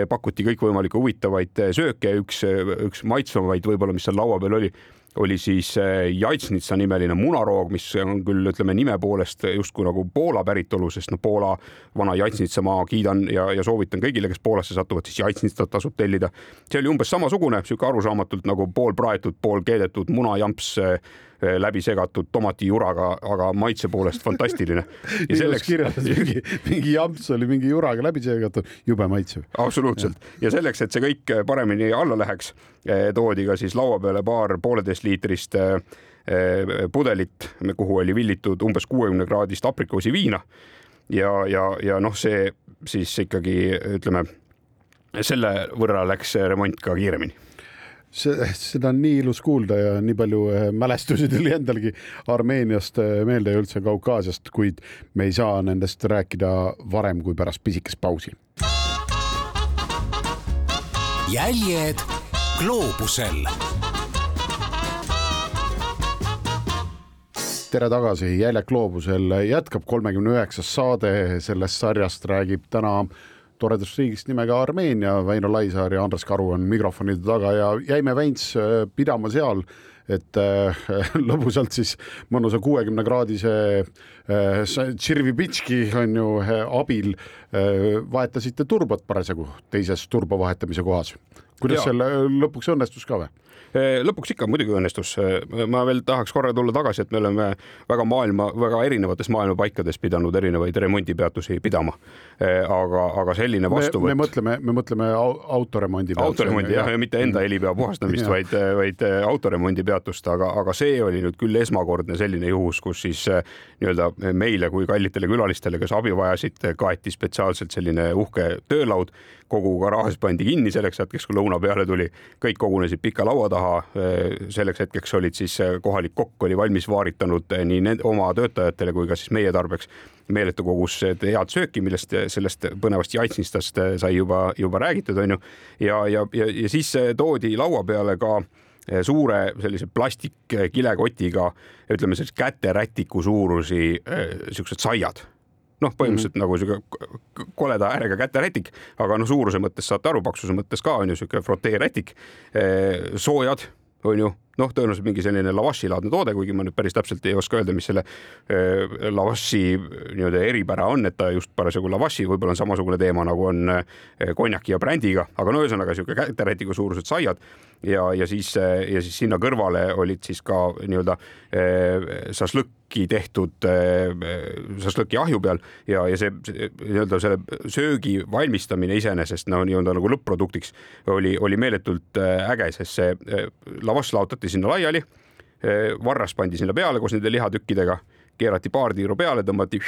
pakuti kõikvõimalikke huvitavaid sööke, üks, üks maitsvamaid võib-olla, mis seal laua peal oli oli siis Jaitsnitsa nimeline munaroog, mis on küll, ütleme nime poolest justkui nagu Poola päritolu, sest noh, Poola vana Jaitsnitsa ma kiidan ja, ja soovitan kõigile, kes Poolasse satuvad, siis Jaitsnitsat tasub tellida. see oli umbes samasugune, sihuke arusaamatult nagu poolpraetud, pool keedetud munajamps Eh, läbi segatud tomatijuraga, aga maitse poolest fantastiline. ja selleks kirjeldas mingi, mingi jamps oli mingi juraga läbi segatud, jube maitsev. absoluutselt ja selleks, et see kõik paremini alla läheks, eh, toodi ka siis laua peale paar pooleteist liitrist eh, pudelit, kuhu oli villitud umbes kuuekümne kraadist aprikoosiviina ja, ja, ja noh, see siis ikkagi ütleme, selle võrra läks remont ka kiiremini see, seda on nii ilus kuulda ja nii palju eh, mälestusi tuli endalgi Armeeniast eh, meelde ja üldse Kaukaasiast, kuid me ei saa nendest rääkida varem kui pärast pisikest pausi. jäljed gloobusel. Tere tagasi, Jäljed gloobusel. Jätkab kolmekümne üheksas saade. Sellest sarjast räägib täna toredast riigist nimega Armeenia, Väino Laisaar ja Andres Karu on mikrofonide taga ja jäime Väints äh, pidama seal, et äh, lõbusalt siis mõnusa kuuekümne kraadise äh, Tširvipitški on ju äh, abil äh, vahetasite turbot parasjagu teises turbo vahetamise kohas. kuidas ja. selle lõpuks õnnestus ka või? Eh, lõpuks ikka muidugi õnnestus. Eh, ma veel tahaks korra tulla tagasi, et me oleme väga maailma, väga erinevates maailma paikades pidanud erinevaid remondipeatusi pidama. Eh, aga, aga selline vastuvõtt. me mõtleme, me mõtleme autoremondi. autoremondi jah, ja mitte enda helipea puhastamist, vaid, vaid autoremondi peatust, aga, aga see oli nüüd küll esmakordne selline juhus, kus siis nii-öelda meile kui kallitele külalistele, kes abi vajasid, kaeti spetsiaalselt selline uhke töölaud kogu garaaž pandi kinni selleks hetkeks, kui lõuna peale tuli, kõik kogunesid pika laua taha. selleks hetkeks olid siis kohalik kokk oli valmis vaaritanud nii nende oma töötajatele kui ka siis meie tarbeks meeletu kogus head sööki, millest sellest põnevast jaitsnistast sai juba, juba räägitud, onju. ja, ja, ja, ja siis toodi laua peale ka suure sellise plastikkilekotiga, ütleme sellise käterätiku suurusi siuksed saiad noh, põhimõtteliselt mm -hmm. nagu sihuke koleda äärega käterätik, aga noh, suuruse mõttes saate aru, paksuse mõttes ka on ju sihuke froteerätik. soojad on ju noh, tõenäoliselt mingi selline lavashi-laadne toode, kuigi ma nüüd päris täpselt ei oska öelda, mis selle lavashi nii-öelda eripära on, et ta just parasjagu lavashi, võib-olla on samasugune teema nagu on konjaki ja brändiga, aga no ühesõnaga sihuke käterätiku suurused saiad ja, ja siis ja siis sinna kõrvale olid siis ka nii-öelda šašlõkki tehtud šašlõki ahju peal ja, ja see nii-öelda selle söögi valmistamine iseenesest no nii-öelda nagu lõpp-produktiks oli, oli meeletult äge, sest see lavash laotati sinna laiali, varras pandi sinna peale koos nende lihatükkidega, keerati paar tiiru peale, tõmmati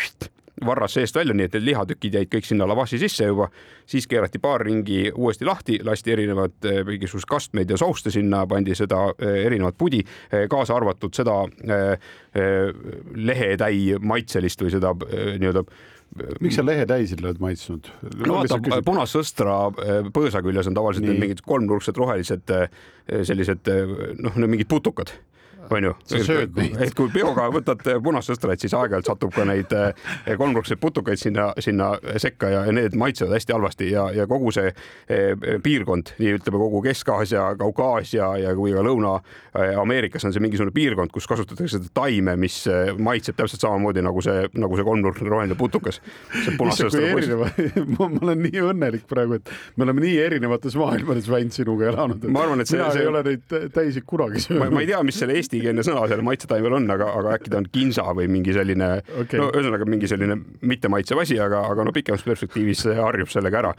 varras seest välja, nii et need lihatükid jäid kõik sinna lavashi sisse juba, siis keerati paar ringi uuesti lahti, lasti erinevad mingisugused kastmeid ja souste sinna, pandi seda erinevat pudi, kaasa arvatud seda lehetäi maitselist või seda nii-öelda miks sa lehetäisid oled maitsnud? no vaata, punasõstra põõsa küljes on tavaliselt mingid kolmnurksed rohelised sellised noh, mingid putukad onju. et kui peoga võtad punast sõstrat, siis aeg-ajalt satub ka neid eh, kolmnurkseid putukaid sinna, sinna sekka ja need maitsevad hästi halvasti ja, ja kogu see eh, piirkond, nii ütleme kogu Kesk-Aasia, Kaukaasia ja kui ka Lõuna-Ameerikas on see mingisugune piirkond, kus kasutatakse seda taime, mis eh, maitseb täpselt samamoodi nagu see, nagu see kolmnurkne roheline putukas. ma olen nii õnnelik praegu, et me oleme nii erinevates maailmades väinud sinuga elanud. ma arvan, et see, see... ei ole neid täisi kunagi söönud. ma ei tea, mis selle Eesti eestikeelne sõna seal maitsetaimel on, aga, aga äkki ta on kinsa või mingi selline okay., no ühesõnaga mingi selline mittemaitsev asi, aga, aga no pikemas perspektiivis harjub sellega ära.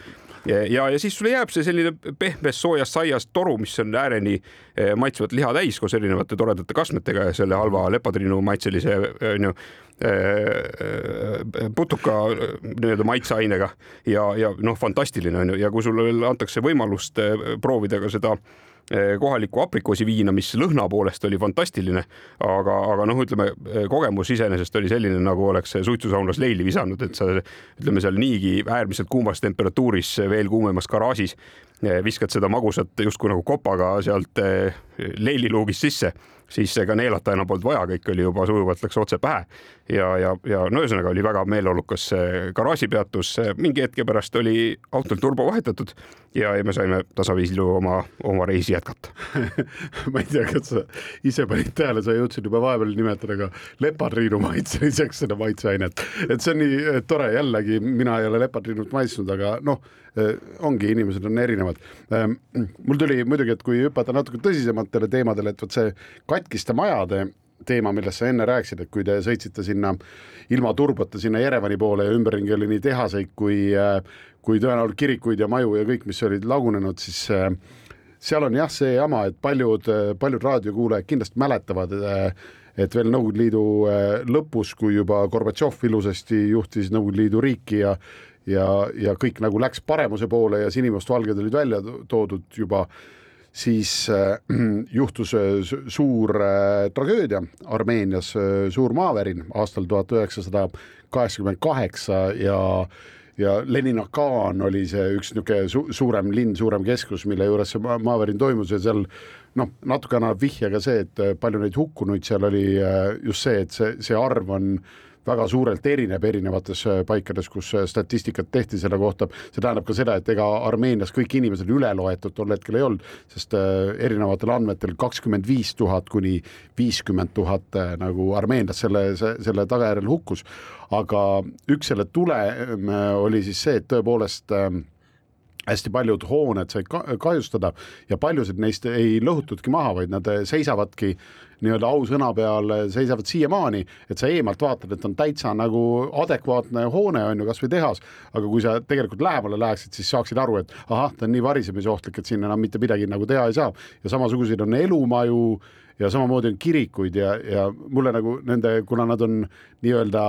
ja, ja, ja siis sulle jääb see selline pehmest soojast saiast toru, mis on ääreni eh, maitsvat liha täis koos erinevate toredate kastmetega ja selle halva lepatriinu maitselise onju eh, putuka nii-öelda maitseainega ja, ja noh, fantastiline on ju, ja kui sulle antakse võimalust eh, proovida ka seda Eh, kohalikku aprikoosiviina, mis lõhna poolest oli fantastiline, aga, aga noh, ütleme eh, kogemus iseenesest oli selline, nagu oleks suitsusaunas leili visanud, et sa ütleme seal niigi äärmiselt kuumas temperatuuris veel kuumemas garaažis eh, viskad seda magusat justkui nagu kopaga sealt leililuugist sisse siis ega neelata enam polnud vaja, kõik oli juba sujuvalt läks otse pähe ja, ja, ja no ühesõnaga oli väga meeleolukas garaažipeatus. mingi hetke pärast oli autol turbo vahetatud ja, ja me saime tasaviisil oma, oma reisi jätkata ma ei tea, kas sa ise panid tähele, sa jõudsid juba vahepeal nimetada ka lepatriinu maitseliseks seda maitseainet, et see on nii tore, jällegi mina ei ole lepatriinut maitsnud, aga noh, ongi, inimesed on erinevad. Ehm, mul tuli muidugi, et kui hüpata natuke tõsisematele teemadele, et vot see katkiste majade teema, millest sa enne rääkisid, et kui te sõitsite sinna ilma turbota sinna Jerevani poole ja ümberringi oli nii tehaseid kui, kui tõenäoliselt kirikuid ja maju ja kõik, mis olid lagunenud, siis seal on jah, see jama, et paljud, paljud raadiokuulajad kindlasti mäletavad, et veel Nõukogude Liidu lõpus, kui juba Gorbatšov ilusasti juhtis Nõukogude Liidu riiki ja ja, ja kõik nagu läks paremuse poole ja sinimustvalged olid välja toodud juba siis äh, juhtus äh, suur äh, tragöödia Armeenias, suur maavärin aastal tuhat üheksasada kaheksakümmend kaheksa ja ja Leninakan oli see üks niisugune su suurem linn, suurem keskus, mille juures see maavärin toimus ja seal noh, natuke annab vihje ka see, et palju neid hukkunuid seal oli just see, et see, see arv on väga suurelt erineb erinevates äh, paikades, kus äh, statistikat tehti selle kohta, see tähendab ka seda, et ega Armeenias kõik inimesed üle loetud tol hetkel ei olnud, sest äh, erinevatel andmetel kakskümmend viis tuhat kuni viiskümmend tuhat nagu armeenlast selle, selle tagajärjel hukkus. aga üks selle tulem oli siis see, et tõepoolest äh, hästi paljud hooned said kahjustada ja paljusid neist ei lõhutudki maha, vaid nad seisavadki nii-öelda ausõna peal, seisavad siiamaani, et sa eemalt vaatad, et on täitsa nagu adekvaatne hoone on ju, kasvõi tehas, aga kui sa tegelikult lähemale läheksid, siis saaksid aru, et ahah, ta on nii varisemisohtlik, et siin enam mitte midagi nagu teha ei saa. Ja samasuguseid on elumaju ja samamoodi on kirikuid ja, ja mulle nagu nende, kuna nad on nii-öelda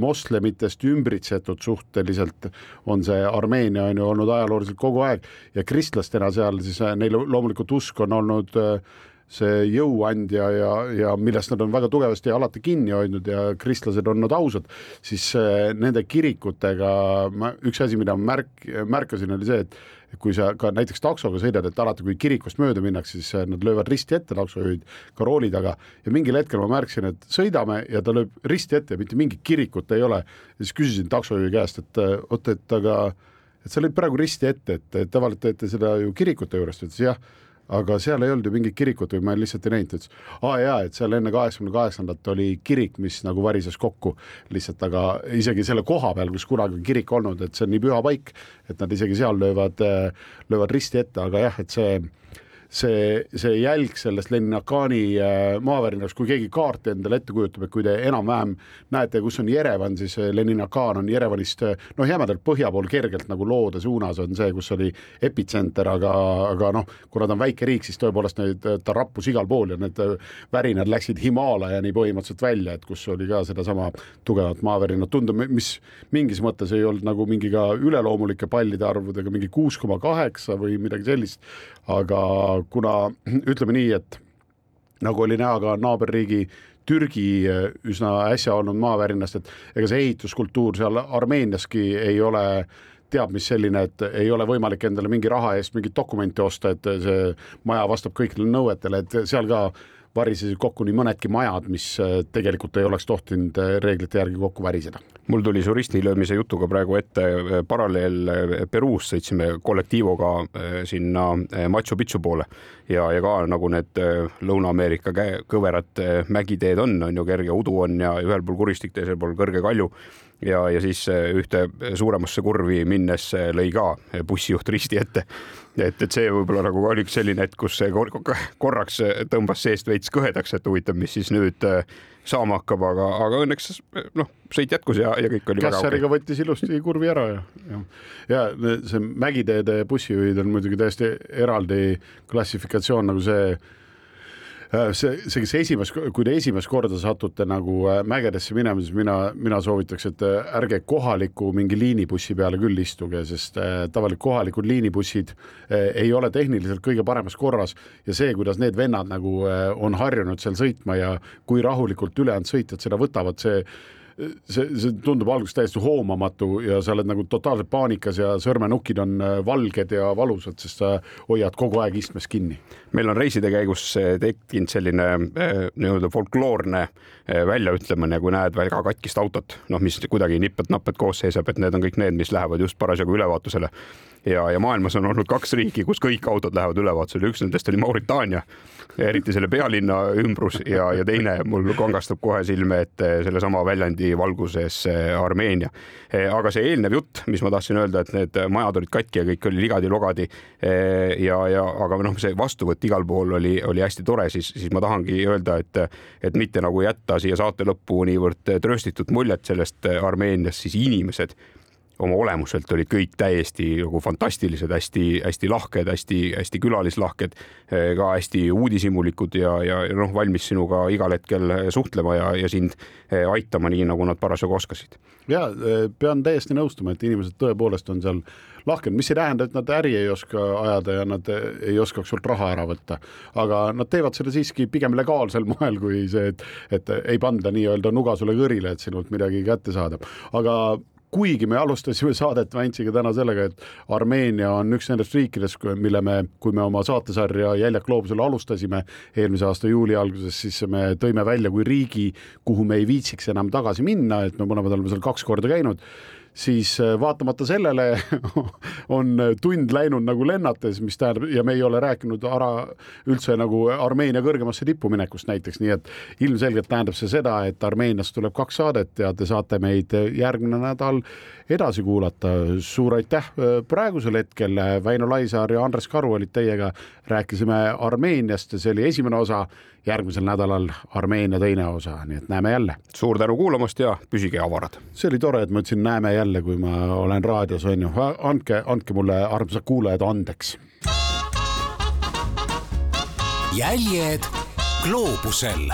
moslemitest ümbritsetud suhteliselt on see Armeenia on ju olnud ajalooliselt kogu aeg. Ja kristlastena seal siis äh, neil loomulikult usk on olnud äh, see jõuandja ja, ja millest nad on väga tugevasti alati kinni hoidnud ja kristlased on olnud ausad, siis äh, nende kirikutega ma, üks asi, mida ma märk-, märkasin, oli see, et kui sa ka näiteks taksoga sõidad, et alati, kui kirikust mööda minnakse, siis äh, nad löövad risti ette, taksojuhid ka rooli taga. Ja mingil hetkel ma märkasin, et sõidame ja ta lööb risti ette mitte mingit kirikut ei ole. ja siis küsisin taksojuhi käest, et äh, oot, et aga et sa lõid praegu risti ette, et tavaliselt teete seda ju kirikute juures, ta ütles jah aga seal ei olnud ju mingit kirikut või ma lihtsalt ei näinud, ütles, aa jaa, et seal enne kaheksakümne kaheksandat oli kirik, mis nagu varises kokku. Lihtsalt, aga isegi selle koha peal, kus kunagi on kirik olnud, et see on nii püha paik, et nad isegi seal löövad, löövad risti ette, aga jah, et see see, see jälg sellest Leninakani äh, maavärinast, kui keegi kaarti endale ette kujutab, et kui te enam-vähem näete, kus on Jerevan, siis äh, Leninakan on Jerevanist äh, noh, jämedalt põhja pool kergelt nagu loode suunas on see, kus oli epitsenter, aga, aga noh, kuna ta on väike riik, siis tõepoolest neid, ta rappus igal pool ja need värinad läksid Himaalajani põhimõtteliselt välja, et kus oli ka sedasama tugevat maavärinat. Tunda, mis mingis mõttes ei olnud nagu mingi ka üleloomulike pallide arvudega mingi kuus koma kaheksa või midagi sellist, aga kuna ütleme nii, et nagu oli näha ka naaberriigi Türgi eh, üsna äsja olnud maavärinast, et ega see ehituskultuur seal Armeeniaski ei ole teab mis selline, et ei ole võimalik endale mingi raha eest mingit dokumenti osta, et see maja vastab kõikidele nõuetele, et seal ka varisesid kokku nii mõnedki majad, mis äh, tegelikult ei oleks tohtinud äh, reeglite järgi kokku väriseda. mul tuli su ristilöömise jutuga praegu ette äh, paralleel Peruus, sõitsime kollektiivoga sinna Machu Picchu poole. Ja, ja ka nagu need Lõuna-Ameerika kõverad mägiteed on, on ju kerge udu on ja ühel pool kuristik, teisel pool kõrge kalju. Ja, ja siis ühte suuremasse kurvi minnes lõi ka bussijuht risti ette et, et see võib-olla nagu oli üks selline hetk, kus see korraks tõmbas seest veits kõhedaks, et huvitav, mis siis nüüd äh, saama hakkab, aga, aga õnneks noh, sõit jätkus ja, ja kõik oli Kässariga okay. võttis ilusti kurvi ära ja, ja, ja see mägiteede bussijuhid on muidugi täiesti eraldi klassifikatsioon nagu see see, see, kes esimest, kui te esimest korda satute nagu äh, mägedesse minema, siis mina, mina soovitaks, et äh, ärge kohaliku mingi liinibussi peale küll istuge, sest tavaliselt kohalikud liinibussid ei ole tehniliselt kõige paremas korras. Ja see, kuidas need vennad nagu on harjunud seal sõitma ja kui rahulikult ülejäänud sõitjad seda võtavad, see see, see tundub alguses täiesti hoomamatu ja sa oled nagu totaalselt paanikas ja sõrmenukid on äh, valged ja valusad, sest sa hoiad kogu aeg istmes kinni. meil on reiside käigus äh, tekkinud selline äh, nii-öelda folkloorne väljaütlemine, kui näed väga katkist autot, noh, mis kuidagi nipet-napet koos seisab, et need on kõik need, mis lähevad just parasjagu ülevaatusele ja, ja maailmas on olnud kaks riiki, kus kõik autod lähevad ülevaatusele, üks nendest oli Mauritaania, eriti selle pealinna ümbrus ja, ja teine mul kangastab kohe silme ette sellesama väljandi valguses eh, Armeenia. Eh, aga see eelnev jutt, mis ma tahtsin öelda, et need majad olid katki ja kõik oli ligadi-logadi eh, ja, ja aga noh, see vastuvõtt igal pool oli, oli hästi tore, siis, siis ma tahangi öelda, et, et mitte nagu jätta siia saate lõppu niivõrd trööstitut muljet sellest Armeeniast, siis inimesed oma olemuselt olid kõik täiesti nagu fantastilised hästi,, hästi-hästi lahked hästi,, hästi-hästi külalislahked, eh, ka hästi uudishimulikud ja, ja, ja noh, valmis sinuga igal hetkel suhtlema ja, ja sind eh, aitama, nii nagu nad parasjagu oskasid. ja eh, pean täiesti nõustuma, et inimesed tõepoolest on seal lahked, mis ei tähenda, et nad äri ei oska ajada ja nad ei oskaks sult raha ära võtta, aga nad teevad seda siiski pigem legaalsel moel kui see, et, et ei panda nii-öelda nuga sulle kõrile, et sinult midagi kätte saada, aga kuigi me alustasime saadet Vantsiga täna sellega, et Armeenia on üks nendest riikidest, mille me, kui me oma saatesarja Jäljak gloobusel alustasime eelmise aasta juuli alguses, siis me tõime välja kui riigi, kuhu me ei viitsiks enam tagasi minna, et me mõlemad oleme seal kaks korda käinud siis äh, vaatamata sellele on tund läinud nagu lennates, mis tähendab ja me ei ole rääkinud ära üldse nagu Armeenia kõrgemasse tippu minekust näiteks, nii et ilmselgelt tähendab see seda, et Armeeniast tuleb kaks saadet ja te saate meid järgmine nädal edasi kuulata. suur aitäh äh, praegusel hetkel, Väino Laisaar ja Andres Karu olid teiega, rääkisime Armeeniast ja see oli esimene osa järgmisel nädalal Armeenia teine osa, nii et näeme jälle. suur tänu kuulamast ja püsige avarad. see oli tore, et ma ütlesin näeme jälle, kui ma olen raadios, on ju, andke, andke mulle, armsad kuulajad, andeks. jäljed gloobusel